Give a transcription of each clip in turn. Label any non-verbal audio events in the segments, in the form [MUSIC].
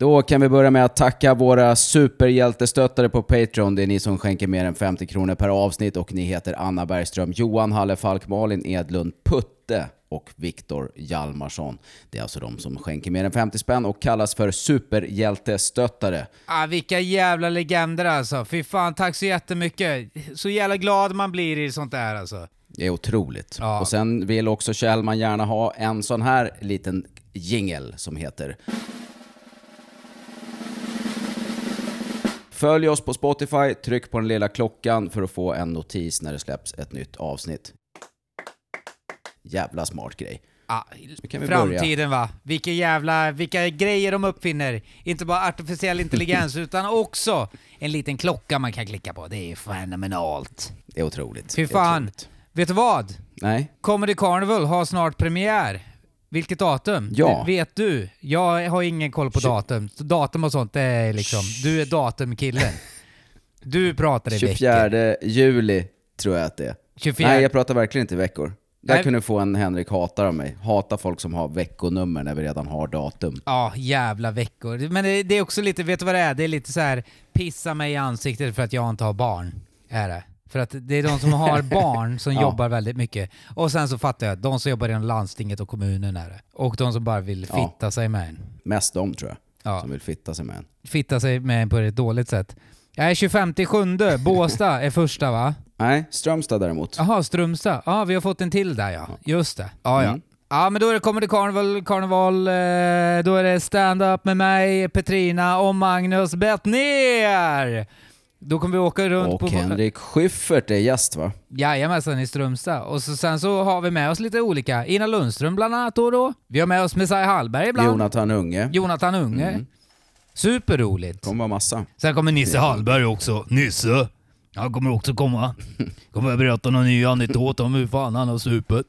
Då kan vi börja med att tacka våra superhjältestöttare på Patreon. Det är ni som skänker mer än 50 kronor per avsnitt och ni heter Anna Bergström, Johan Halle Falk, Malin Edlund, Putte och Viktor Hjalmarsson. Det är alltså de som skänker mer än 50 spänn och kallas för superhjältestöttare. Ah, vilka jävla legender alltså. Fy fan, tack så jättemycket. Så jävla glad man blir i sånt där alltså. Det är otroligt. Ja. Och sen vill också Kjellman gärna ha en sån här liten jingel som heter Följ oss på Spotify, tryck på den lilla klockan för att få en notis när det släpps ett nytt avsnitt. Jävla smart grej. Ah, kan vi framtiden va. Vilka jävla, vilka grejer de uppfinner. Inte bara artificiell [LAUGHS] intelligens utan också en liten klocka man kan klicka på. Det är fenomenalt. Det är otroligt. Fy fan. otroligt. Vet du vad? Nej, Comedy Carnival har snart premiär. Vilket datum? Ja. Vet du? Jag har ingen koll på Tju- datum. Så datum och sånt, det är liksom... Du är datumkillen. [LAUGHS] Du pratar i veckor. 24 juli tror jag att det är. 24. Nej, jag pratar verkligen inte i veckor. Där Nej. kunde du få en Henrik hatar av mig. Hata folk som har veckonummer när vi redan har datum. Ja, jävla veckor. Men det, det är också lite, vet du vad det är? Det är lite så här pissa mig i ansiktet för att jag inte har barn. Är det. För att det är de som har [LAUGHS] barn som Ja. jobbar väldigt mycket. Och sen så fattar jag, de som jobbar inom landstinget och kommunen är det. Och de som bara vill Ja. fitta sig med en. Mest de tror jag, Ja. som vill fitta sig med en. Fitta sig med en på ett dåligt sätt. Jag är 25 sjunde. Båstad är första va? Nej, Strömstad däremot. Jaha, Strömstad. Ja, vi har fått en till där ja. Just det. Ja, ja. Mm. Ja, men då är det Comedy Carnival, Carnival eh, då är det stand-up med mig, Petrina och Magnus Bettner! Då kommer vi åka runt Och på... Henrik Schyffert är gäst va? Jajamensan, i Strömstad. Och så, sen så har vi med oss lite olika. Ina Lundström bland annat då och då. Vi har med oss Messiah Hallberg ibland. Jonathan Unge. Jonathan Unge. Mm. Superroligt. kommer vara massa. Sen kommer Nisse Hallberg också. Nisse! Han kommer också komma. Kommer jag berätta någon ny anekdot om hur fan han har supit.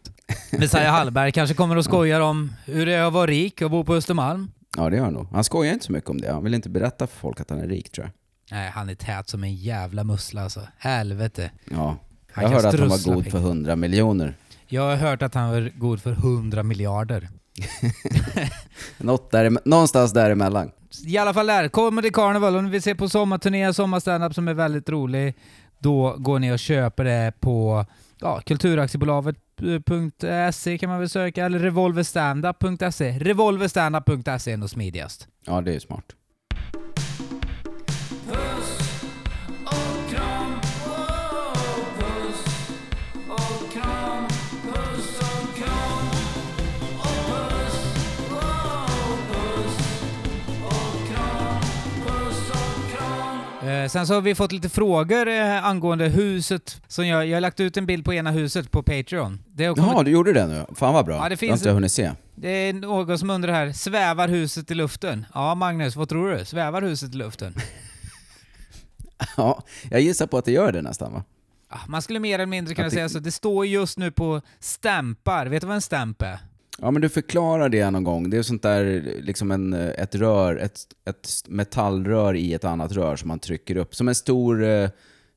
Messiah Hallberg kanske kommer och skojar om hur det är att vara rik och bo på Östermalm. Ja, det gör han nog. Han skojar inte så mycket om det. Han vill inte berätta för folk att han är rik tror jag. Nej, han är tät som en jävla mussla alltså. Helvete. Ja. Han Jag hörde att han var god för 100 miljoner. Jag har hört att han var god för 100 miljarder. [LAUGHS] Något där, någonstans däremellan. I alla fall där, Comedy Carnival, om ni vill se på sommarturné, sommarstandup som är väldigt rolig, då går ni och köper det på ja, kulturaktiebolaget.se kan man väl söka, eller revolverstandup.se. Revolverstandup.se är nog smidigast. Ja, det är smart. Sen så har vi fått lite frågor eh, angående huset som jag, jag har lagt ut en bild på ena huset på Patreon. Det har kommit Jaha, du gjorde det nu? Fan vad bra. Ja, det det finns har inte jag hunnit se. Det är någon som undrar här, svävar huset i luften? Ja, Magnus, vad tror du? Svävar huset i luften? [LAUGHS] Ja, jag gissar på att det gör det nästan va? Ah, Man skulle mer eller mindre kunna det- säga så. Det står just nu på stämpar. Vet du vad en stämp är? Ja men du förklarar det någon gång. Det är sånt där, liksom en, ett rör, ett, ett metallrör i ett annat rör som man trycker upp. Som en stor eh,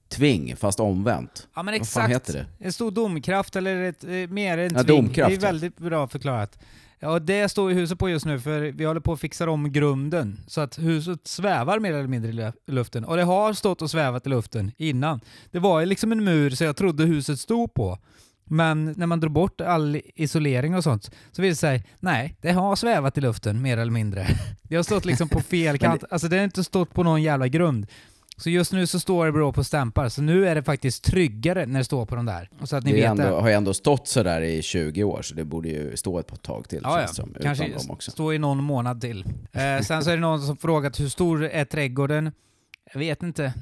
tving, fast omvänt. Ja men Vad exakt. fan heter det? En stor domkraft eller ett, eh, mer en Ja, tving. domkraft, det är väldigt bra förklarat. Ja, det står i huset på just nu för vi håller på att fixa om grunden så att huset svävar mer eller mindre i lu- luften. Och det har stått och svävat i luften innan. Det var ju liksom en mur så jag trodde huset stod på. Men när man drog bort all isolering och sånt så visade det sig, nej, det har svävat i luften mer eller mindre. [LAUGHS] Det har stått liksom på fel [LAUGHS] kant. Alltså det har inte stått på någon jävla grund. Så just nu så står det bra på stämpar, så nu är det faktiskt tryggare när det står på de där. Och så att ni Det vet ändå, det. har ju ändå stått sådär i 20 år, så det borde ju stå ett par tag till. Ja, ja. som, Kanske stå i någon månad till. Eh, sen så är det någon som frågat hur stor är trädgården? Jag vet inte.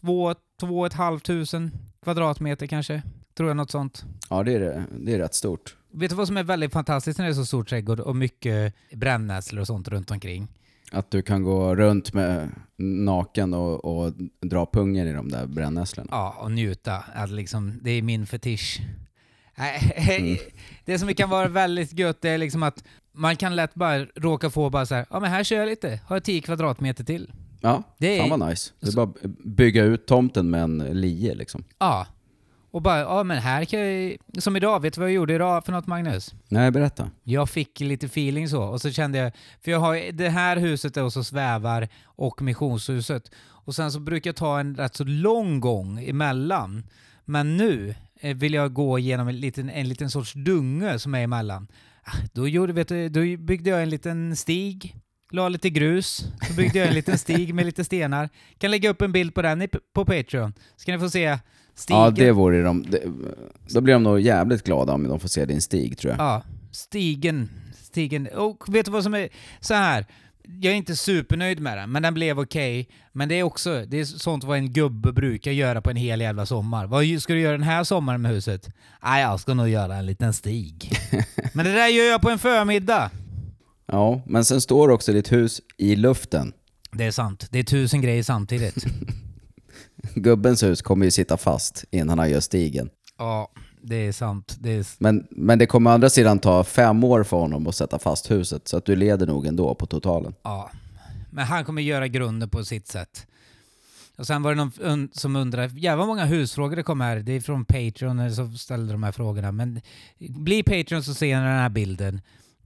Två, två och ett halvt tusen kvadratmeter kanske? Tror jag något sånt. Ja, det är, det är rätt stort. Vet du vad som är väldigt fantastiskt när det är så stor trädgård och mycket brännässlor och sånt runt omkring? Att du kan gå runt med naken och, och dra pungen i de där brännässlorna. Ja, och njuta. Att liksom, det är min fetisch. Mm. [LAUGHS] Det som kan vara väldigt gött är liksom att man kan lätt bara råka få bara så här, ja men här kör jag lite, har jag 10 kvadratmeter till. Ja, Det är- fan vad nice. Det är bara bygga ut tomten med en lie liksom. Ja. Och bara, ja men här kan jag... Som idag, vet du vad jag gjorde idag för något Magnus? Nej, berätta. Jag fick lite feeling så och så kände jag, för jag har det här huset och så svävar och missionshuset. Och sen så brukar jag ta en rätt så lång gång emellan. Men nu eh, vill jag gå igenom en liten, en liten sorts dunge som är emellan. Ah, Då, gjorde, vet du, då byggde jag en liten stig, la lite grus, så byggde jag en liten stig med lite stenar. Kan lägga upp en bild på den på Patreon, så kan ni få se stigen. Ja, det vore de. det- Då blir de nog jävligt glada om de får se din stig, tror jag. Ja, stigen. Stigen. Och vet du vad som är så här? Jag är inte supernöjd med den, men den blev okej. Men det är också det är sånt vad en gubbe brukar göra på en hel jävla sommar. Vad ska du göra den här sommaren med huset? Nej, jag ska nog göra en liten stig. [LAUGHS] men det där gör jag på en förmiddag. Ja, men sen står också ditt hus i luften. Det är sant. Det är tusen grejer samtidigt. [LAUGHS] Gubbens hus kommer ju sitta fast innan han gör stigen. ja, det är sant. Det är... Men, men det kommer å andra sidan ta fem år för honom att sätta fast huset, så att du leder nog ändå på totalen. Ja, men han kommer göra grunden på sitt sätt. Och sen var det någon som undrade, jävla många husfrågor det kom här. Det är från Patreon som ställde de här frågorna. Men bli Patreon så ser ni den här bilden.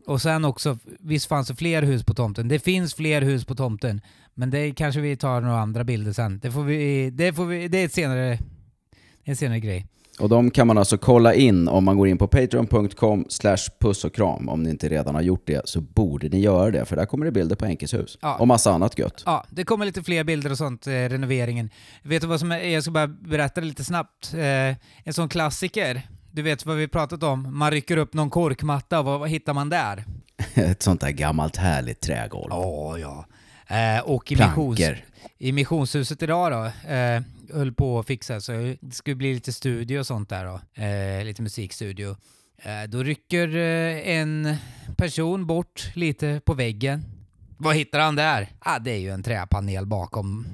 Och sen också, visst fanns det fler hus på tomten? Det finns fler hus på tomten. Men det kanske vi tar några andra bilder sen. Det, får vi, det, får vi, det är ett senare, en senare grej. Och de kan man alltså kolla in om man går in på patreon.com slash puss och kram. Om ni inte redan har gjort det så borde ni göra det, för där kommer det bilder på Henkes hus. Ja. Och massa annat gött. Ja, det kommer lite fler bilder och sånt, eh, renoveringen. Vet du vad som är, jag ska bara berätta lite snabbt. Eh, en sån klassiker, du vet vad vi pratat om, man rycker upp någon korkmatta, vad, vad hittar man där? [LAUGHS] Ett sånt där gammalt härligt trägolv. Åh ja. Eh, och i, missions, i missionshuset idag då, eh, höll på att fixa så det skulle bli lite studio och sånt där då, eh, lite musikstudio. Eh, då rycker eh, en person bort lite på väggen. Vad hittar han där? Ah, det är ju en träpanel bakom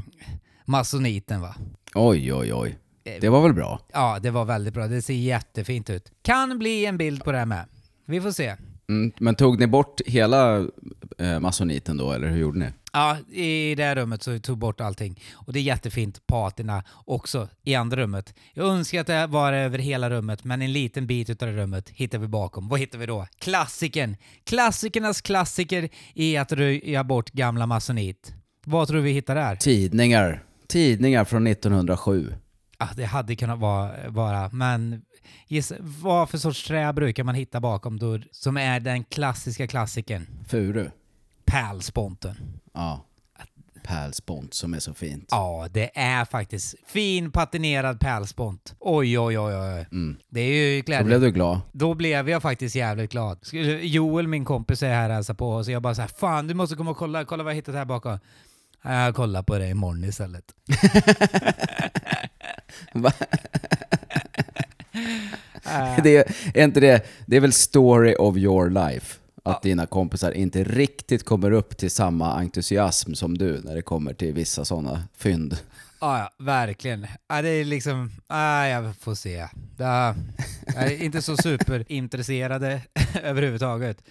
masoniten va. Oj, oj, oj. Det var väl bra? Ja, det var väldigt bra. Det ser jättefint ut. Kan bli en bild på det här med. Vi får se. Mm, men tog ni bort hela eh, masoniten då, eller hur gjorde ni? Ja, i det här rummet så tog bort allting. Och det är jättefint, patina också i andra rummet. Jag önskar att det var över hela rummet, men en liten bit utav det rummet hittar vi bakom. Vad hittar vi då? Klassiken! Klassikernas klassiker i att röja bort gamla masonit. Vad tror du vi hittar där? Tidningar. Tidningar från 1907. Ah, det hade kunnat vara, vara men gissa, vad för sorts trä brukar man hitta bakom då, som är den klassiska klassikern? Furu. Pärlsponten. Ja. Pärlspont som är så fint. Ja, det är faktiskt fin patinerad pärlspont. Oj, oj, oj, oj. Mm. Det är ju Då glädje. blev du glad. Då blev jag faktiskt jävligt glad. Joel, min kompis, är här och hälsar på oss jag bara så här, fan du måste komma och kolla, kolla vad jag hittat här bakom. "Ja, Jag kollar på det imorgon istället. [LAUGHS] [LAUGHS] [LAUGHS] Det är, är inte det, det är väl story of your life? Att dina kompisar inte riktigt kommer upp till samma entusiasm som du när det kommer till vissa sådana fynd. Ja, ja, verkligen. Ja, det är liksom, ja, jag får se. Ja, jag är inte så superintresserade [LAUGHS] överhuvudtaget.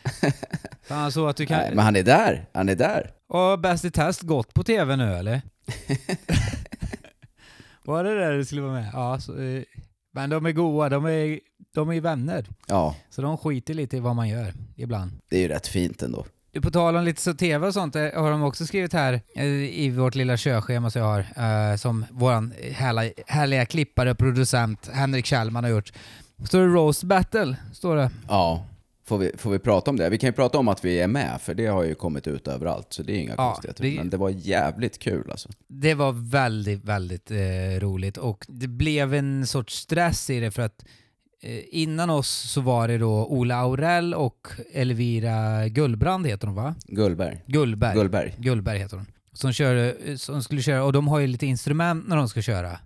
Fan, så att du kan... Nej, men han är där, han är där. Och Bäst i test gått på tv nu eller? [LAUGHS] Var det där du skulle vara med? Ja, så, eh, men de är goa, de är, de är vänner. Ja, Så de skiter lite i vad man gör ibland. det är ju rätt fint ändå. Du, På tal om lite så tv och sånt eh, har de också skrivit här eh, i vårt lilla körschema som jag har, eh, som våran härliga, härliga klippare och producent Henrik Kjellman har gjort. Står det Roast Battle? Står det. Ja, får vi, får vi prata om det? Vi kan ju prata om att vi är med, för det har ju kommit ut överallt, så det är inga Ja, konstigheter. vi- Men det var jävligt kul alltså. Det var väldigt, väldigt eh, roligt och det blev en sorts stress i det för att eh, innan oss så var det då Ola Aurell och Elvira Gullbrand heter hon va? Gullberg. Gullberg. Gullberg. Gullberg heter hon. Som, körde, som skulle köra, och de har ju lite instrument när de ska köra.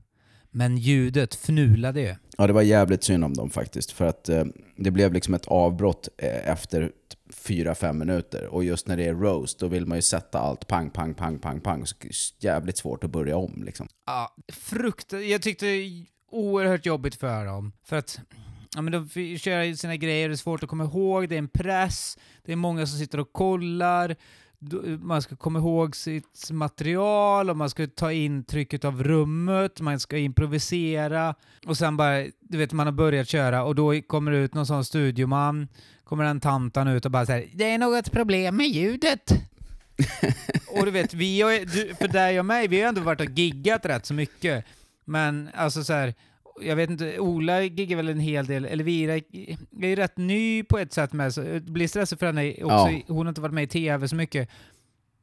Men ljudet fnulade ju. Ja, det var jävligt synd om dem faktiskt. För att eh, det blev liksom ett avbrott eh, efter t- fyra, fem minuter. Och just när det är roast, då vill man ju sätta allt pang, pang, pang, pang, pang. Så jävligt svårt att börja om liksom. Ja, frukt... Jag tyckte det var oerhört jobbigt för dem. För att ja, men de kör köra sina grejer, det är svårt att komma ihåg, det är en press, det är många som sitter och kollar man ska komma ihåg sitt material och man ska ta intryck av rummet, man ska improvisera och sen bara, du vet man har börjat köra och då kommer det ut någon sån studioman, kommer den tantan ut och bara säger det är något problem med ljudet. [LAUGHS] och du vet, vi har, för dig och mig, vi har ändå varit och giggat rätt så mycket. Men alltså så här, jag vet inte, Ola giggar väl en hel del, Elvira är ju rätt ny på ett sätt med, så det blir stressigt för henne också. Ja. Hon har inte varit med i tv så mycket.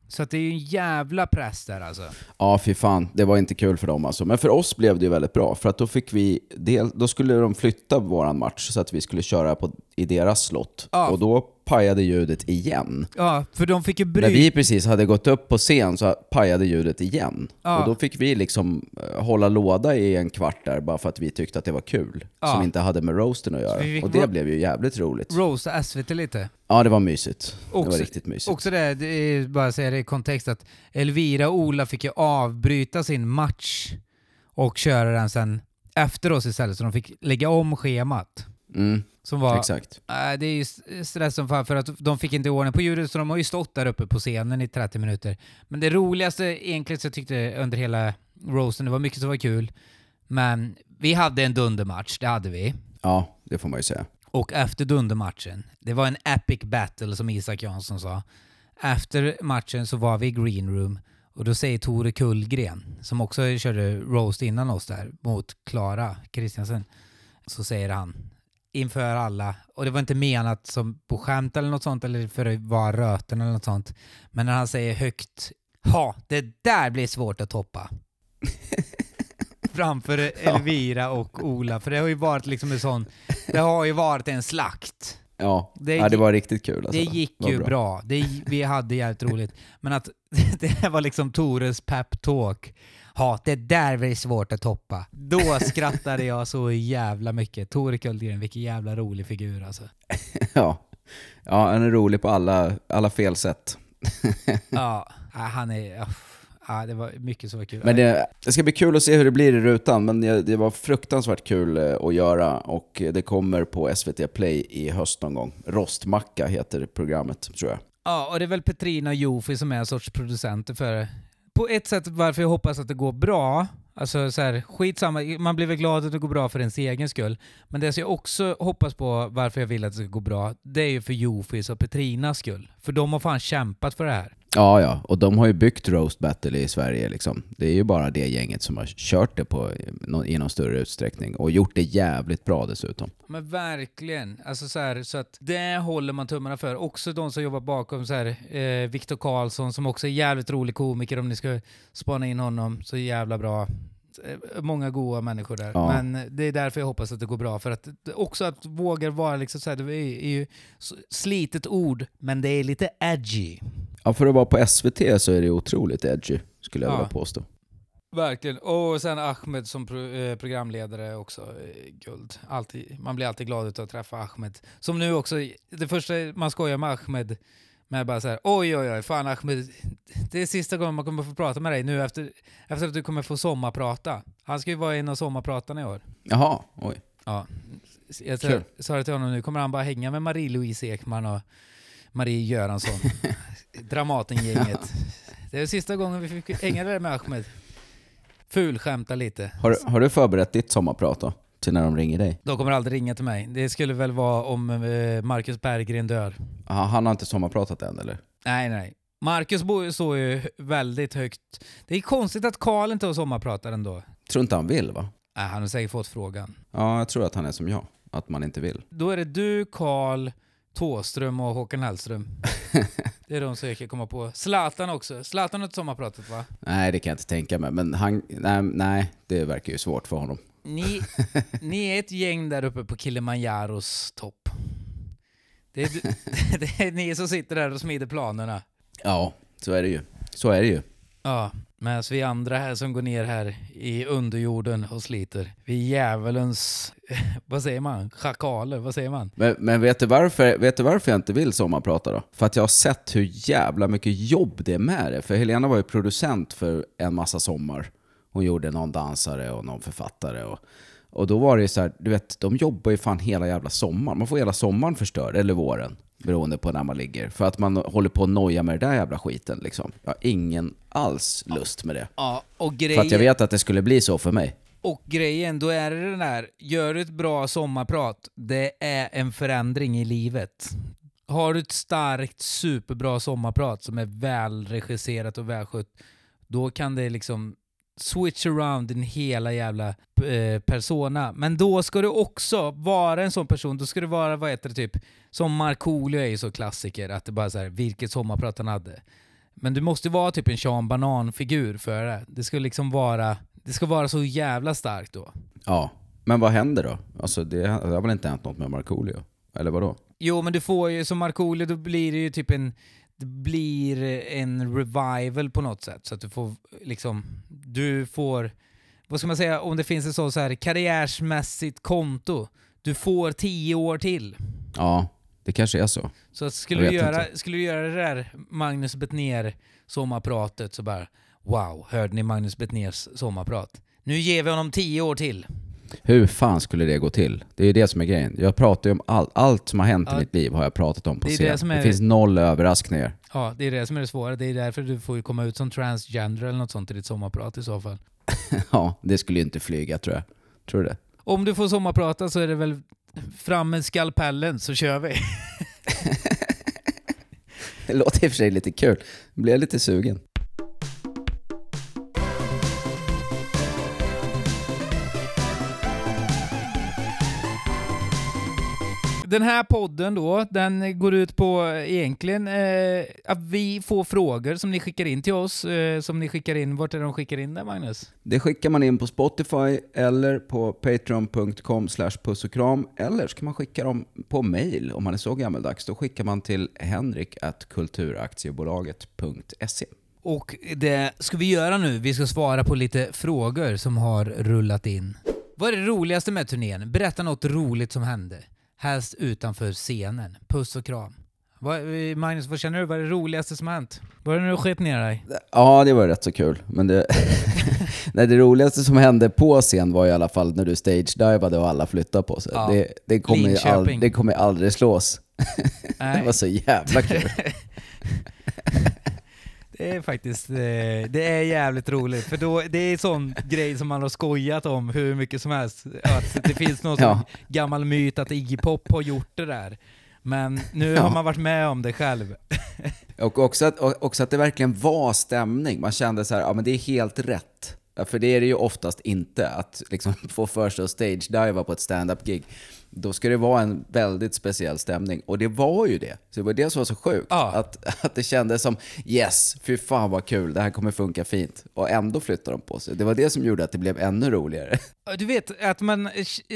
Så att det är ju en jävla press där alltså. Ja, fy fan. Det var inte kul för dem alltså. Men för oss blev det ju väldigt bra. För att då fick vi... Del, då skulle de flytta våran match så att vi skulle köra på, i deras slott. Ja. Och då pajade ljudet igen. Ja, för de fick ju När bryta... vi precis hade gått upp på scen så pajade ljudet igen. Ja. Och då fick vi liksom eh, hålla låda i en kvart där bara för att vi tyckte att det var kul. Ja. Som inte hade med roasten att göra. Och det blev ju jävligt roligt. Roasta SVT lite. Ja, det var mysigt. det var Också- riktigt mysigt. Också det, det är bara säga det i kontext att Elvira och Ola fick ju avbryta sin match och köra den sen efter oss istället, så de fick lägga om schemat. Mm, Som var... exakt. Äh, det är ju stress som fan för att de fick inte ordning på ljudet så de har ju stått där uppe på scenen i 30 minuter. Men det roligaste egentligen så jag tyckte under hela roasten, det var mycket som var kul. Men vi hade en dundermatch, det hade vi. Ja, det får man ju säga. Och efter dundermatchen, det var en epic battle som Isak Jansson sa. Efter matchen så var vi i green room och då säger Tore Kullgren, som också körde roast innan oss där, mot Klara Kristiansen, så säger han inför alla, och det var inte menat som på skämt eller något sånt eller för att vara röten eller något sånt, men när han säger högt Ja, det där blir svårt att toppa. [LAUGHS] Framför Elvira och Ola, för det har ju varit liksom en sån, det har ju varit en slakt. Ja, Det ja, det var riktigt kul alltså. Det gick var ju bra. Det, vi hade jävligt roligt. Men att [LAUGHS] det här var liksom Tores pep-talk. Ja, det där blir svårt att toppa. Då skrattade jag så jävla mycket. Tore Kullgren, vilken jävla rolig figur alltså. [LAUGHS] Ja. ja, han är rolig på alla, alla fel sätt. [LAUGHS] Ja, han är... Ja, det var mycket som var kul. Men det, det ska bli kul att se hur det blir i rutan, men det, det var fruktansvärt kul eh, att göra och det kommer på SVT Play i höst någon gång. Rostmacka heter programmet, tror jag. Ja, och det är väl Petrina och Jofi som är en sorts producenter för. På ett sätt varför jag hoppas att det går bra, alltså så här, skitsamma, man blir väl glad att det går bra för ens egen skull. Men det som jag också hoppas på varför jag vill att det ska gå bra, det är ju för Jofis och Petrinas skull. För de har fan kämpat för det här. Ja, ja, och de har ju byggt Roast Battle i Sverige liksom. Det är ju bara det gänget som har kört det på, i någon större utsträckning och gjort det jävligt bra dessutom. Men verkligen. Alltså så, här, så att det håller man tummarna för. Också de som jobbar bakom, så här, eh, Viktor Karlsson som också är jävligt rolig komiker om ni ska spana in honom. Så jävla bra. Eh, Många goa människor där. Ja. Men det är därför jag hoppas att det går bra. För att också att våga vara liksom så här, det är är ju slitet ord, men det är lite edgy. Ja, för att vara på SVT så är det otroligt edgy, skulle jag Ja. vilja påstå. Verkligen. Och sen Ahmed som eh, programledare också. Eh, guld. Alltid, man blir alltid glad utav att träffa Ahmed. Som nu också, det första man skojar med Ahmed med bara så här, oj oj oj, fan Ahmed, det är sista gången man kommer få prata med dig nu efter, efter att du kommer få sommarprata. Han ska ju vara en av sommarpratarna i år. Jaha, oj. Ja. Jag sa det till honom nu, kommer han bara hänga med Marie-Louise Ekman och Marie Göransson. [LAUGHS] Dramaten-gänget. Det är sista gången vi fick hänga där med Ahmed. Fulskämta lite. Har, har du förberett ditt sommarprat då? Till när de ringer dig? De kommer aldrig ringa till mig. Det skulle väl vara om eh, Marcus Berggren dör. Aha, han har inte sommarpratat än eller? Nej, nej. Marcus står ju väldigt högt. Det är konstigt att Karl inte har sommarpratar ändå. Tror inte han vill va? Nej, han har säkert fått frågan. Ja, jag tror att han är som jag. Att man inte vill. Då är det du, Karl, Tåström och Håkan Hellström. [LAUGHS] Det är de som jag kan komma på. Zlatan också. Zlatan har inte sommarpratat va? Nej, det kan jag inte tänka mig. Men han, nej, nej, det verkar ju svårt för honom. Ni, [LAUGHS] ni är ett gäng där uppe på Kilimanjaros topp. Det är, du, [LAUGHS] det är ni som sitter där och smider planerna. Ja, så är det ju. Så är det ju. Ja, medan vi andra här som går ner här i underjorden och sliter. Vi är djävulens, [LAUGHS] vad säger man, schakaler, vad säger man? Men, men vet, du varför, vet du varför jag inte vill sommarprata då? För att jag har sett hur jävla mycket jobb det är med det. För Helena var ju producent för en massa sommar. Hon gjorde någon dansare och någon författare. Och, och då var det ju så här, du vet, de jobbar ju fan hela jävla sommaren. Man får hela sommaren förstörd, eller våren beroende på när man ligger. För att man håller på att noja med det där jävla skiten liksom. Jag har ingen alls lust med det. Ja, och För att jag vet att det skulle bli så för mig. Och grejen, då är det den där, gör du ett bra sommarprat, det är en förändring i livet. Har du ett starkt, superbra sommarprat som är välregisserat och välskött, då kan det liksom switch around din hela jävla eh, persona. Men då ska du också vara en sån person, då ska du vara, vad heter det, typ, som Markoolio är ju så klassiker, att det bara så här, vilket sommarprat han hade. Men du måste vara typ en Sean Banan-figur för det. Det ska liksom vara, det ska vara så jävla starkt då. Ja. Men vad händer då? Alltså det, det har väl inte hänt något med Markoolio? Eller vadå? Jo, men du får ju som Markoolio, då blir det ju typ en det blir en revival på något sätt. Så att du får liksom, du får, vad ska man säga, om det finns ett så, så här karriärsmässigt konto, du får tio år till. Ja, det kanske är så. Så skulle, du göra, inte. skulle du göra det där Magnus Bettner sommarpratet så bara Wow, hörde ni Magnus Bettners sommarprat? Nu ger vi honom tio år till. Hur fan skulle det gå till? Det är ju det som är grejen. Jag pratar ju om allt. Allt som har hänt Ja. i mitt liv har jag pratat om på Det är scen. det som Det, är- finns noll överraskningar. Ja, det är det som är det svåra. Det är därför du får komma ut som transgender eller något sånt i ditt sommarprat i så fall. [LAUGHS] ja, det skulle ju inte flyga tror jag. Tror du det? Om du får sommarprata så är det väl fram med skalpellen så kör vi. [LAUGHS] Det låter i och för sig lite kul. Nu blir jag lite sugen. Den här podden då, den går ut på eh, egentligen eh, att vi får frågor som ni skickar in till oss. Eh, som ni skickar in, vart är de skickar in det Magnus? Det skickar man in på Spotify eller på patreon.com slash puss och kram. Eller så kan man skicka dem på mail om man är så gammaldags. Då skickar man till henrik kulturaktiebolaget.se. Och det ska vi göra nu. Vi ska svara på lite frågor som har rullat in. Vad är det roligaste med turnén? Berätta något roligt som hände. Helst utanför scenen. Puss och kram. Vad, eh, Magnus, vad känner du? Vad är det roligaste som har hänt? Var det när du sket ner dig? Ja, det var rätt så kul. Men det, [LAUGHS] nej, det roligaste som hände på scen var i alla fall när du stage-divade och alla flyttade på sig. Ja. Det, det, kommer all, det kommer aldrig slås. [LAUGHS] Det var så jävla kul. [LAUGHS] det är faktiskt eh, det är jävligt roligt. För då, det är sån grej som man har skojat om hur mycket som helst. Att det finns någon [LAUGHS] Ja. gammal myt att Iggy Pop har gjort det där. Men nu Ja. har man varit med om det själv. Och också att, också att det verkligen var stämning. Man kände så här, ja men det är helt rätt. Ja, För det är det ju oftast inte, att liksom [LAUGHS] få för sig att stage-diva på ett stand-up-gig. Då ska det vara en väldigt speciell stämning. Och det var ju det. Så det var det som var så sjukt. Ja. Att, [LAUGHS] att det kändes som yes, fy fan vad kul, det här kommer funka fint. Och ändå flyttade de på sig. Det var det som gjorde att det blev ännu roligare. [LAUGHS] Du vet att man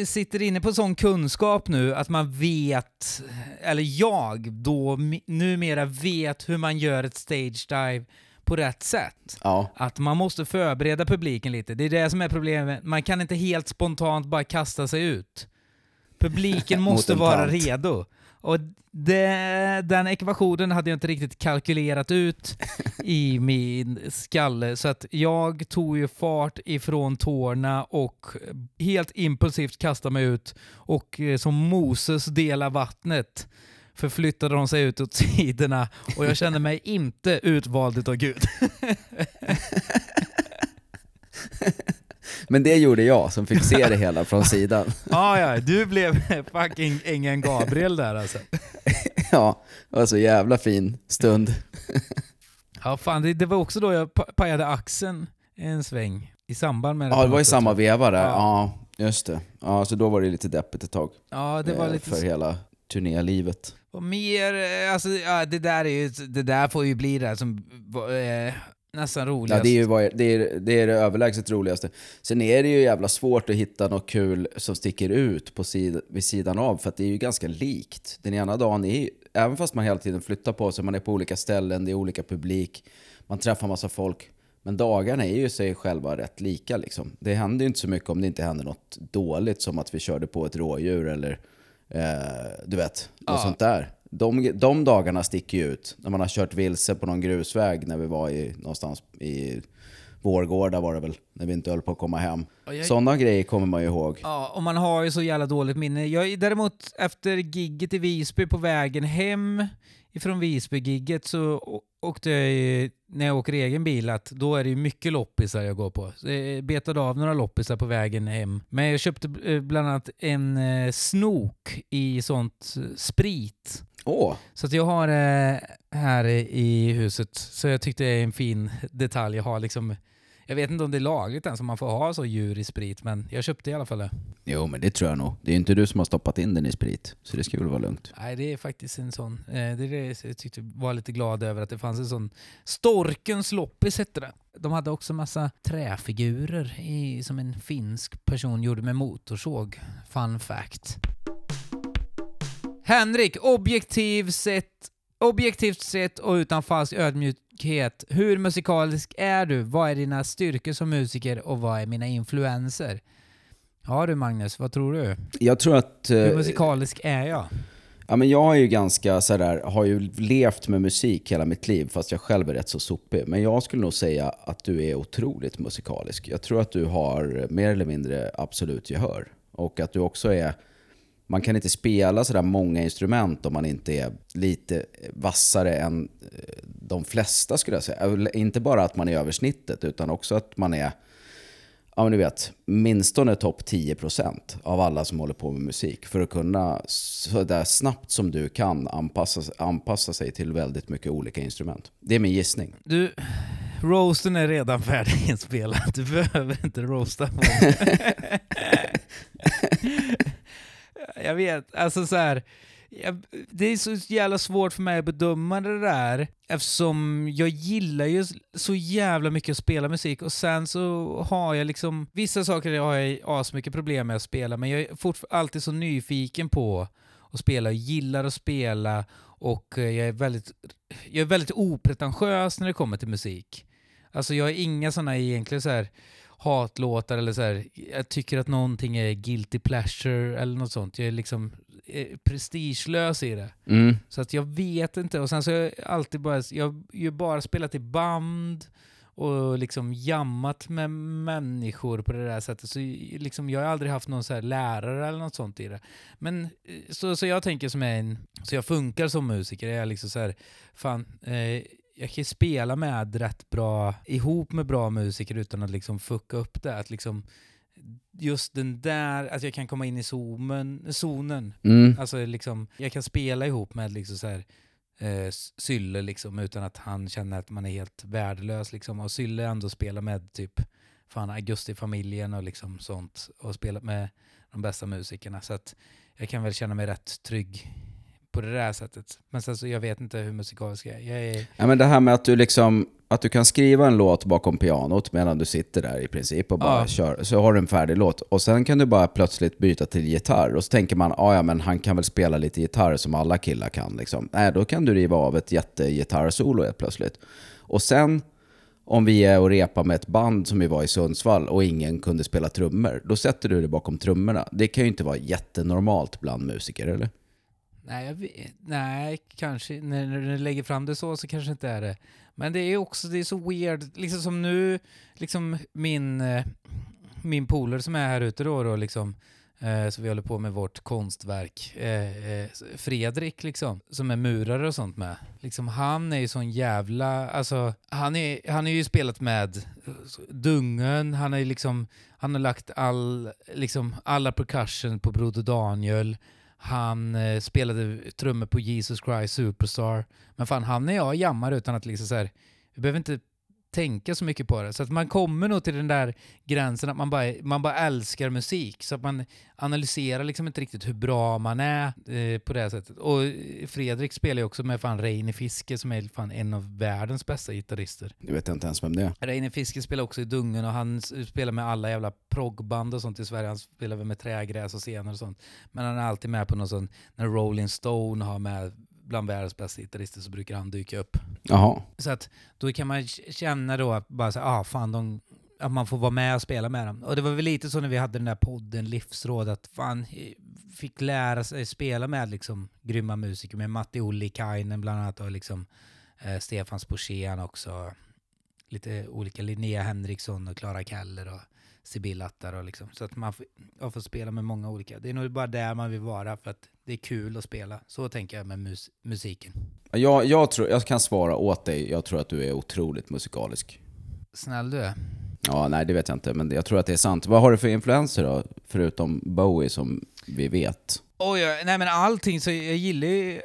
sitter inne på sån kunskap nu att man vet, eller jag då numera vet hur man gör ett stage dive på rätt sätt. Ja, Att man måste förbereda publiken lite. Det är det som är problemet. Man kan inte helt spontant bara kasta sig ut. Publiken [LAUGHS] måste vara redo. Och det, den ekvationen hade jag inte riktigt kalkylerat ut i min skalle. Så att jag tog ju fart ifrån tårna och helt impulsivt kastade mig ut. Och eh, som Moses delar vattnet förflyttade de sig ut åt sidorna och jag kände mig inte utvald utav Gud. men det gjorde jag som fick se det hela från sidan. Ja, [LAUGHS] ja, du blev fucking ängeln Gabriel där alltså. Ja, det var så jävla fin stund. Ja, fan, det, det var också då jag pa- pajade axeln en sväng i samband med Ja, det var i samma veva där. Ja. Ja, just det. Ja, så då var det lite deppigt ett tag. Ja, det var eh, lite... För hela turnélivet. Och mer, eh, alltså, ja, det där är ju, det där får ju bli det som eh, nästan roligast. Ja, det är ju vad- det, är, det är det överlägset roligaste. Sen är det ju jävla svårt att hitta något kul som sticker ut på sid, vid sidan av, för att det är ju ganska likt. Den ena dagen är ju, även fast man hela tiden flyttar på sig, man är på olika ställen, det är olika publik, man träffar massa folk. Men dagarna är ju sig själva rätt lika liksom. Det händer ju inte så mycket om det inte händer något dåligt som att vi körde på ett rådjur eller du vet, något Ja. sånt där. De, de dagarna sticker ju ut. När man har kört vilse på någon grusväg när vi var i, någonstans i Vårgårda var det väl, när vi inte höll på att komma hem. Ja, jag- Sådana grejer kommer man ju ihåg. Ja, och man har ju så jävla dåligt minne. Jag, däremot efter gigget i Visby på vägen hem ifrån Visby-gigget så åkte jag ju, när jag åker egen bil, att då är det ju mycket loppisar jag går på. Så jag betade av några loppisar på vägen hem. Men jag köpte eh, bland annat en eh, snok i sånt eh, sprit. Åh, Så att jag har eh, här i huset, så jag tyckte det är en fin detalj. Jag har liksom, jag vet inte om det är lagligt ens om man får ha så djur i sprit, men jag köpte i alla fall det. jo men det tror jag nog. Det är ju inte du som har stoppat in den i sprit, så det ska väl vara lugnt. Nej, det är faktiskt en sån. Eh, det är det jag tyckte var lite glad över att det fanns en sån. Storkens loppis hette det. De hade också massa träfigurer i, som en finsk person gjorde med motorsåg. Fun fact. Henrik, objektivt sett, objektivt sett och utan falsk ödmjukhet, hur musikalisk är du? Vad är dina styrkor som musiker och vad är mina influenser? Ja du Magnus, vad tror du? Jag tror att... eh, Hur musikalisk är jag? Ja, men jag är ju ganska sådär, har ju levt med musik hela mitt liv fast jag själv är rätt så sopig. Men jag skulle nog säga att du är otroligt musikalisk. Jag tror att du har mer eller mindre absolut gehör. Och att du också är... Man kan inte spela sådär många instrument om man inte är lite vassare än eh, de flesta skulle jag säga. Inte bara att man är över snittet utan också att man är ja men du vet, minstone topp 10% av alla som håller på med musik. För att kunna så där snabbt som du kan anpassa, anpassa sig till väldigt mycket olika instrument. Det är min gissning. Du, roasten är redan färdiginspelad. Du behöver inte roasta på. [LAUGHS] [LAUGHS] Jag vet, alltså så här. Jag, det är så jävla svårt för mig att bedöma det där eftersom jag gillar ju så jävla mycket att spela musik och sen så har jag liksom vissa saker har jag asmycket problem med att spela men jag är alltid så nyfiken på att spela, jag gillar att spela och jag är väldigt, jag är väldigt opretentiös när det kommer till musik. Alltså jag har inga sådana egentligen så här hatlåtar eller så här, jag tycker att någonting är guilty pleasure eller något sånt. Jag är liksom eh, prestigelös i det. Mm. Så att jag vet inte. Och sen så har jag alltid bara, jag har bara spelat i band och liksom jammat med människor på det där sättet. Så liksom, jag har aldrig haft någon så här lärare eller något sånt i det. Men eh, så, så jag tänker som en, så jag funkar som musiker, är jag liksom så här, fan, eh, jag kan ju spela med rätt bra, ihop med bra musiker utan att liksom fucka upp det. Att liksom, just den där, att jag kan komma in i zonen, zonen Mm. Alltså liksom, jag kan spela ihop med liksom så här, eh, Sylle liksom, utan att han känner att man är helt värdelös. Liksom. Och Sylle ändå spelar med typ fan, Augusti-familjen och liksom sånt och spelat med de bästa musikerna. Så att jag kan väl känna mig rätt trygg på det där sättet. Men sen så jag vet inte hur musikalisk jag är. Jag är Ja, men det här med att du, liksom, att du kan skriva en låt bakom pianot medan du sitter där i princip och bara Ja. kör. Så har du en färdig låt. Och sen kan du bara plötsligt byta till gitarr. Och så tänker man, "Ah, ja men han kan väl spela lite gitarr som alla killar kan. Liksom. Nej, då kan du riva av ett jättegitarrsolo helt plötsligt. Och sen, om vi är och repar med ett band som vi var i Sundsvall och ingen kunde spela trummor, då sätter du dig bakom trummorna. Det kan ju inte vara jättenormalt bland musiker, eller? Nej, jag vet, nej kanske. När, när du lägger fram det så så kanske inte är det. Men det är också det är så weird. Liksom som nu, liksom min, eh, min polare som är här ute då, då liksom, eh, så vi håller på med vårt konstverk. Eh, eh, Fredrik liksom, som är murare och sånt med. Liksom, han är ju sån jävla, alltså han är, han är ju spelat med eh, Dungen, han är liksom, han har lagt all, liksom, alla percussion på Broder Daniel. Han eh, spelade trummor på Jesus Christ Superstar. Men fan, han är jag jammar utan att liksom så här, vi behöver inte tänka så mycket på det. Så att man kommer nog till den där gränsen att man bara, man bara älskar musik. Så att man analyserar liksom inte riktigt hur bra man är eh, på det sättet. Och Fredrik spelar ju också med fan Reine Fiske som är fan en av världens bästa gitarrister. Du vet inte ens vem det är. Reine Fiske spelar också i Dungen och han spelar med alla jävla proggband och sånt i Sverige. Han spelar väl med trägräs och scener och sånt. Men han är alltid med på någon sån, när Rolling Stone har med bland världens bästa gitarrister så brukar han dyka upp. Jaha. Så att då kan man känna då att bara så, ah, fan, de, att man får vara med och spela med dem. Och det var väl lite så när vi hade den där podden Livsråd, att fan eh, fick lära sig spela med liksom grymma musiker, med Matti Ollikainen bland annat och liksom eh, Stefan Sporsén också. lite olika Linnea Henriksson och Clara Keller och Sibyllattar och liksom. Så att man får, man får spela med många olika. Det är nog bara där man vill vara för att det är kul att spela. Så tänker jag med mus musiken. Jag, jag, tror, jag kan svara åt dig, jag tror att du är otroligt musikalisk. Snäll du är. Ja, nej det vet jag inte, men jag tror att det är sant. Vad har du för influenser då? Förutom Bowie som vi vet. Oj, nej men allting. Så jag gillar ju...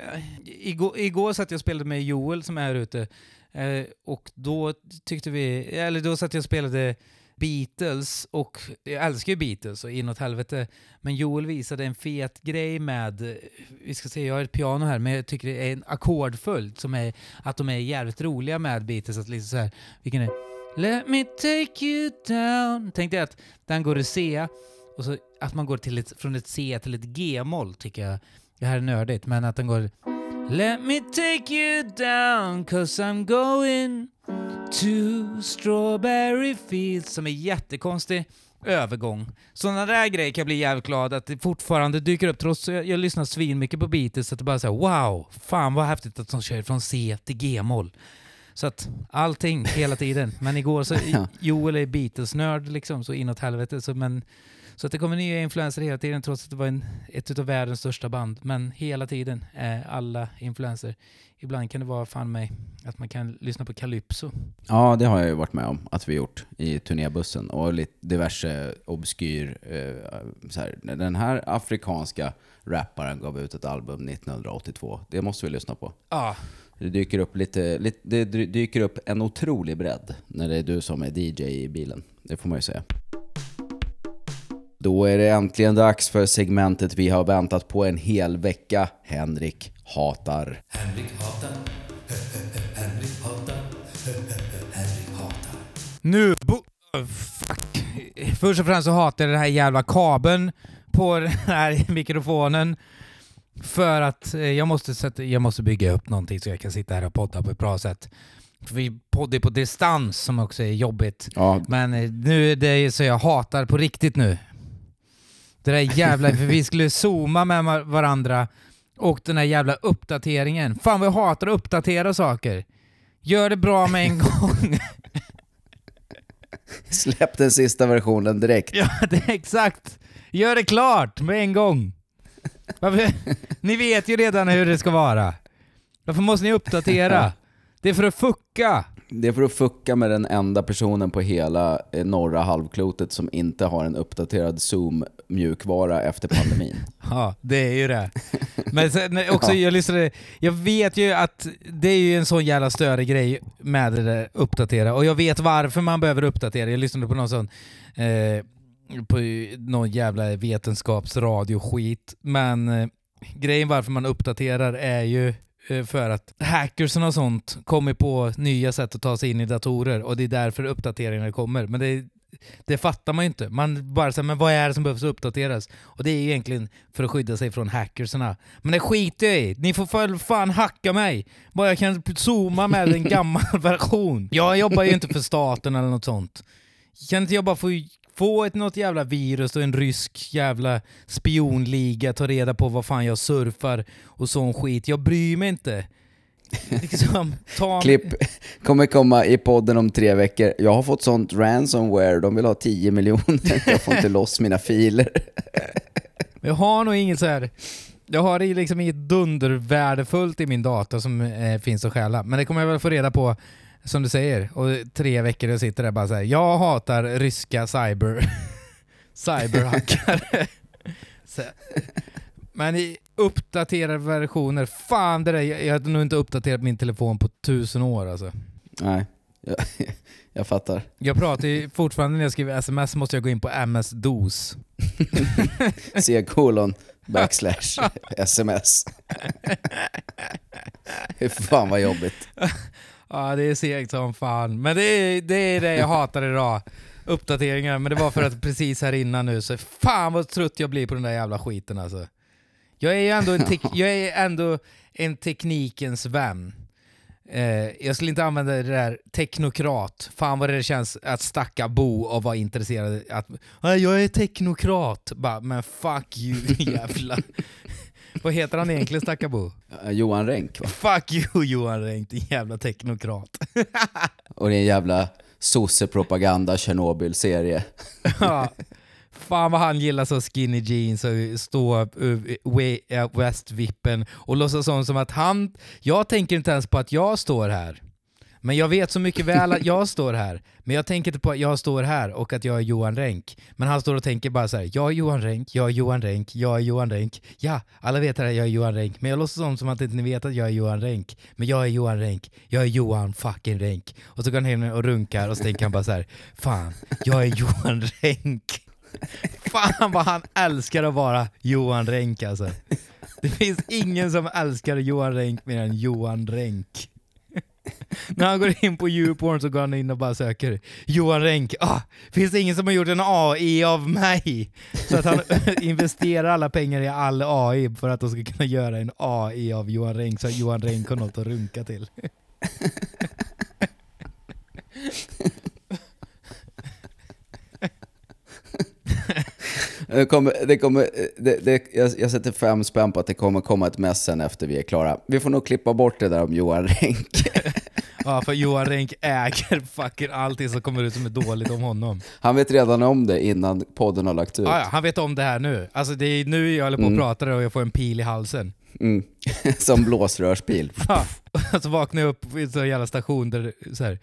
Igår, igår satt jag och spelade med Joel som är här ute. Eh, och då tyckte vi... Eller då satt jag och spelade Beatles och jag älskar ju Beatles och inåt helvete. Men Joel visade en fet grej med, vi ska se, jag har ett piano här, men jag tycker det är en ackordföljd som är att de är jävligt roliga med Beatles. Att liksom så här, vilken är Let me take you down. Tänkte jag att den går i C och så att man går till ett, från ett C till ett G-moll tycker jag. Det här är nördigt, men att den går Let me take you down cause I'm going to strawberry fields som är jättekonstig övergång. Sådana där grejer kan jag bli jävligt glad att det fortfarande dyker upp trots att jag, jag lyssnar svin mycket på Beatles att det bara säger wow, fan vad häftigt att de kör från C till G-moll. Så att allting hela tiden. Men igår så, [LAUGHS] Joel är Beatles-nörd liksom så inåt helvete. Så, men, så att det kommer nya influenser hela tiden trots att det var en, ett av världens största band. Men hela tiden är alla influenser. Ibland kan det vara fan mig att man kan lyssna på Calypso. Ja, det har jag ju varit med om att vi gjort i turnébussen och lite diverse obskyr... Eh, så här, den här afrikanska rapparen gav ut ett album 1982. Det måste vi lyssna på. Ja, Det dyker upp, lite, lite, det dyker upp en otrolig bredd när det är du som är DJ i bilen. Det får man ju säga. Då är det äntligen dags för segmentet vi har väntat på en hel vecka. Henrik hatar. Nu... Bo- oh, fuck. Först och främst så hatar jag den här jävla kabeln på den här [LAUGHS] mikrofonen. För att eh, jag måste, sätta, jag måste bygga upp någonting så jag kan sitta här och podda på ett bra sätt. För vi poddar på distans som också är jobbigt. Ja, Men eh, nu är det så jag hatar på riktigt nu. Det där jävla... För vi skulle zooma med varandra och den här jävla uppdateringen. Fan vad jag hatar att uppdatera saker. Gör det bra med en [LAUGHS] gång. släpp den sista versionen direkt. Ja, det exakt. Gör det klart med en gång. Varför? Ni vet ju redan hur det ska vara. Varför måste ni uppdatera? [LAUGHS] Det är för att fucka. Det är för att fucka med den enda personen på hela eh, norra halvklotet som inte har en uppdaterad Zoom-mjukvara efter pandemin. [LAUGHS] Ja, det är ju det. Men sen, också, [LAUGHS] jag, lyssnade, jag vet ju att det är ju en sån jävla större grej med det där uppdatera och jag vet varför man behöver uppdatera. Jag lyssnade på någon sån eh, på någon jävla vetenskapsradio-skit. Men eh, grejen varför man uppdaterar är ju för att hackersen och sånt kommer på nya sätt att ta sig in i datorer och det är därför uppdateringar kommer. Men det, det fattar man ju inte. Man bara säger men vad är det som behövs uppdateras? Och det är egentligen för att skydda sig från hackerserna. Men det skiter jag i. Ni får för fan hacka mig. Bara jag kan zooma med en [LAUGHS] gammal version. Jag jobbar ju inte för staten eller något sånt. Kan inte jag bara få få ett något jävla virus och en rysk jävla spionliga ta reda på vad fan jag surfar och sån skit. Jag bryr mig inte. [LAUGHS] Liksom, ta Klipp kommer komma i podden om tre veckor. Jag har fått sånt ransomware, de vill ha 10 miljoner. [LAUGHS] Jag får inte loss mina filer. Jag har nog inget så här. Jag har liksom inget dundervärdefullt i min data som eh, finns att stjäla. Men det kommer jag väl få reda på, som du säger. Och tre veckor jag sitter där bara så här. Jag hatar ryska cyber... [LAUGHS] cyberhackare. [LAUGHS] Men i uppdaterade versioner, fan det där, jag, hade nog inte uppdaterat min telefon på tusen år alltså. Nej, jag, [LAUGHS] jag fattar. Jag pratar ju fortfarande när jag skriver sms måste jag gå in på MS-DOS. C kolon backslash sms. Hur fan vad jobbigt. Ja, det är segt som fan. Men det är, det är det jag hatar idag. Uppdateringar. Men det var för att precis här innan nu så fan vad trött jag blir på den där jävla skiten alltså. Jag är ju ändå en, jag är ändå en teknikens vän. Eh, jag skulle inte använda det där teknokrat. Fan vad det känns att stacka bo och vara intresserad. Att, jag är teknokrat. Bara, men fuck you [LAUGHS] jävlar. Vad heter han egentligen Stackabo? Eh, Johan Renck va? Fuck you Johan Renck, din jävla teknokrat. Och en jävla sossepropaganda Tjernobyl-serie. [LAUGHS] Ja. Fan vad han gillar så skinny jeans och stå way, uh, west-vippen och låtsas som att han... Jag tänker inte ens på att jag står här. Men jag vet så mycket väl att jag står här. Men jag tänker inte på att jag står här och att jag är Johan Renck. Men han står och tänker bara så här: jag är Johan Renck, jag är Johan Renck, jag är Johan Renck. Ja, alla vet att jag är Johan Renck. Men jag låtsas som, som att inte ni vet att jag är Johan Renck. Men jag är Johan Renck, jag är Johan fucking Renck. Och så går han hem och runkar och så tänker han bara så här: fan, jag är Johan Renck. Fan vad han älskar att vara Johan Renck alltså. Det finns ingen som älskar Johan Renck mer än Johan Renck. [LAUGHS] När han går in på YouPorn så går han in och bara söker Johan Renck. Ah, finns det ingen som har gjort en AI av mig? Så att han [LAUGHS] investerar alla pengar i all AI för att de ska kunna göra en AI av Johan Renck så att Johan Renck har något att runka till. Det kommer, det kommer, det, det, jag, jag sätter fem spänn på att det kommer komma ett mess sen efter vi är klara. Vi får nog klippa bort det där om Johan Renck. [LAUGHS] Ja, för Johan Renck äger fucking allting som kommer ut som är dåligt om honom. Han vet redan om det innan podden har lagt ut. Ja, ja, han vet om det här nu. Alltså det är nu jag håller på och pratar och jag får en pil i halsen. Mm. [LAUGHS] Som blåsrörsbil. Ja, alltså [LAUGHS] så vaknar jag upp i en sån jävla station där så här,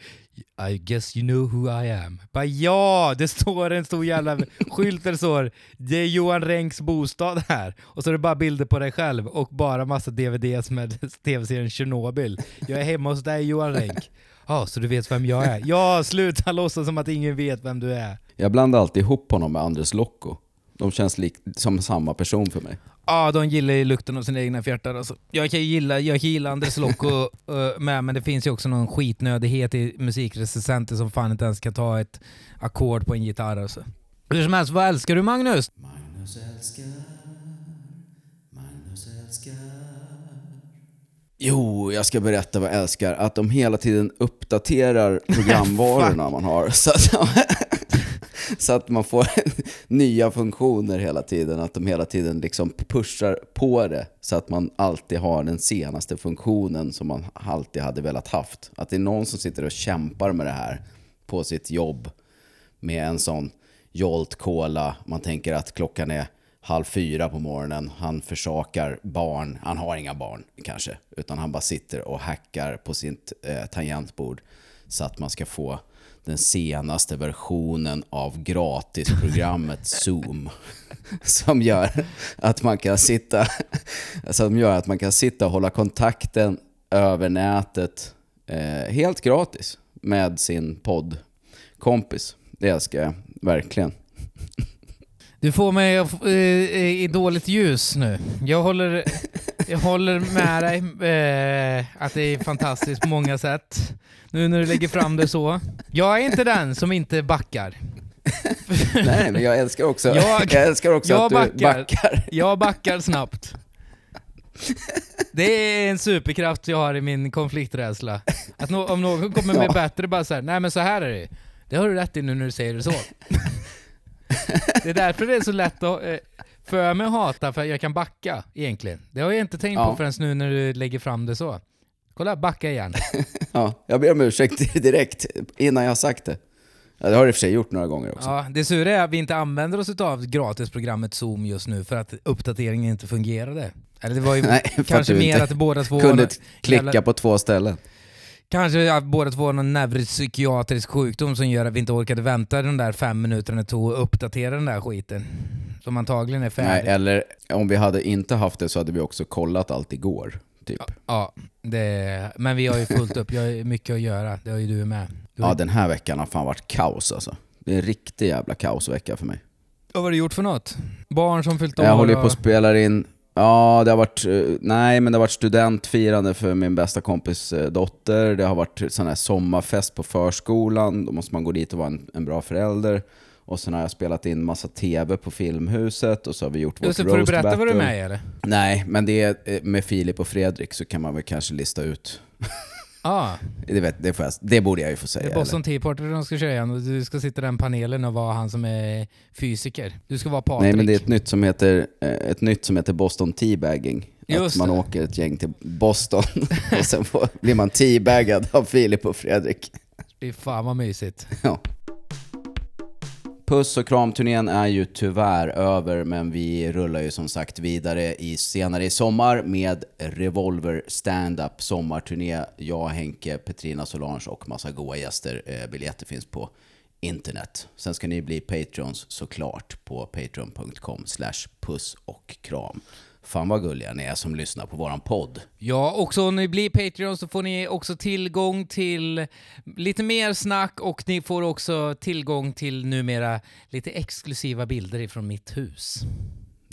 I guess you know who I am. Bara, ja, det står en stor jävla skylt där det står det är Johan Renks bostad här. Och så är det bara bilder på dig själv och bara massa DVDs med [LAUGHS] tv-serien Tjernobyl. Jag är hemma hos dig Johan Renck. Ja, så du vet vem jag är? Ja, sluta låtsas som att ingen vet vem du är. Jag blandar alltid ihop honom med Anders Lokko. De känns lik, som samma person för mig. Ja, de gillar ju lukten av sina egna fjärtar. Alltså. Jag kan ju gilla, jag kan gilla Andres Lokko uh, [LAUGHS] med, men det finns ju också någon skitnödighet i musikrecensenter som fan inte ens kan ta ett ackord på en gitarr. Alltså. Hur som helst, vad älskar du Magnus? Magnus älskar, Magnus älskar. Jo, jag ska berätta vad jag älskar. Att de hela tiden uppdaterar [LAUGHS] programvarorna man har. Så att, [LAUGHS] [LAUGHS] så att man får [LAUGHS] nya funktioner hela tiden. Att de hela tiden liksom pushar på det. Så att man alltid har den senaste funktionen som man alltid hade velat haft. Att det är någon som sitter och kämpar med det här på sitt jobb. Med en sån Jolt Cola. Man tänker att klockan är halv fyra på morgonen. Han försakar barn. Han har inga barn kanske. Utan han bara sitter och hackar på sitt eh, tangentbord. Så att man ska få den senaste versionen av gratisprogrammet [LAUGHS] Zoom. Som gör att man kan sitta, som gör att man kan sitta och hålla kontakten över nätet eh, helt gratis med sin poddkompis. Det älskar jag verkligen. Du får mig eh, i dåligt ljus nu. Jag håller, jag håller med dig eh, att det är fantastiskt på många sätt. Nu när du lägger fram det så. Jag är inte den som inte backar. Nej, men jag älskar också, Jag- jag, älskar också jag att du backar. backar. Jag backar snabbt. Det är en superkraft jag har i min konflikträdsla. Att nå- om någon kommer med Ja. bättre, bara såhär, nej men så här är det. Det har du rätt i nu när du säger det så. Det är därför det är så lätt att eh, för mig att hata, för jag kan backa egentligen. Det har jag inte tänkt Ja. på förrän nu när du lägger fram det så. Kolla, backa igen. [LAUGHS] Ja, jag ber om ursäkt [LAUGHS] direkt innan jag har sagt det. Ja, det har jag i och för sig gjort några gånger också. Ja, det sura är att vi inte använder oss av gratisprogrammet Zoom just nu för att uppdateringen inte fungerade. Eller det var ju [LAUGHS] Nej, att kanske du mer inte att båda två... Kunde klicka på två ställen. Kanske att båda två har någon neuropsykiatrisk sjukdom som gör att vi inte orkade vänta de där fem minuterna det tog att uppdatera den där skiten. Som antagligen är Nej, färdig. eller om vi hade inte haft det så hade vi också kollat allt igår. Typ. Ja, det, men vi har ju fullt upp. Jag har mycket att göra. Det har ju du med. Du har, Ja, den här veckan har fan varit kaos alltså. Det är en riktig jävla kaosvecka för mig. Vad har du gjort för något? Barn som fyllt år? Jag håller ju på och- att spela in... Ja, det har varit... eh, Nej, men det har varit studentfirande för min bästa kompis eh, dotter. Det har varit sån här sommarfest på förskolan. Då måste man gå dit och vara en, en bra förälder. Och sen har jag spelat in massa TV på Filmhuset och så har vi gjort Just det, vårt får du roast berätta vad du är battle. med i eller? Nej, men det är eh, med Filip och Fredrik så kan man väl kanske lista ut. [LAUGHS] Ah, Det, vet, det, får jag, det borde jag ju få säga. det är Boston Tea Party de ska köra igen och du ska sitta i den panelen och vara han som är fysiker. Du ska vara? Patrik. Nej, men det är ett nytt som heter, eh, ett nytt som heter Boston Teabagging. Just att man det. åker ett gäng till Boston [LAUGHS] och sen får, blir man teabaggad av Filip och Fredrik. Fy fan vad mysigt. Ja. Puss och kram-turnén är ju tyvärr över, men vi rullar ju som sagt vidare i senare i sommar med Revolver Stand-Up sommarturné. Jag, Henke, Petrina Solange och massa goa gäster. Eh, biljetter finns på internet. Sen ska ni bli Patreons såklart på patreon.com slash puss och kram. Fan vad gulliga ni är som lyssnar på våran podd. Ja, också om ni blir Patreon så får ni också tillgång till lite mer snack och ni får också tillgång till numera lite exklusiva bilder ifrån mitt hus.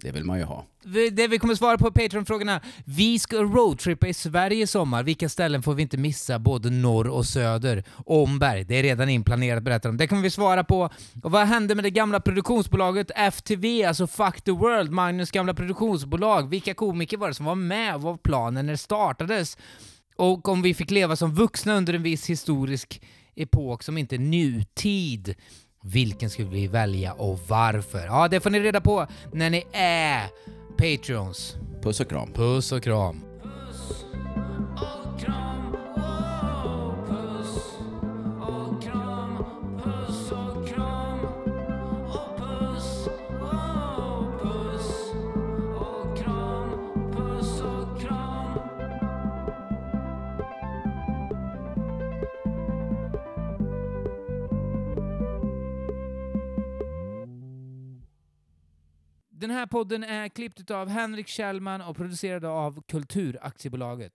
Det vill man ju ha. Det vi kommer svara på Patreon-frågorna. Vi ska roadtrippa i Sverige i sommar. Vilka ställen får vi inte missa, både norr och söder? Omberg, det är redan inplanerat berättar de. Det kommer vi svara på. Och vad hände med det gamla produktionsbolaget FTV, alltså Fuck the World, Magnus gamla produktionsbolag? Vilka komiker var det som var med? Vad var planen när det startades? Och om vi fick leva som vuxna under en viss historisk epok som inte är nutid. Vilken skulle vi välja och varför? Ja, det får ni reda på när ni är Patreons. Puss och kram. Puss och kram. Den här podden är klippt av Henrik Kjellman och producerad av Kulturaktiebolaget.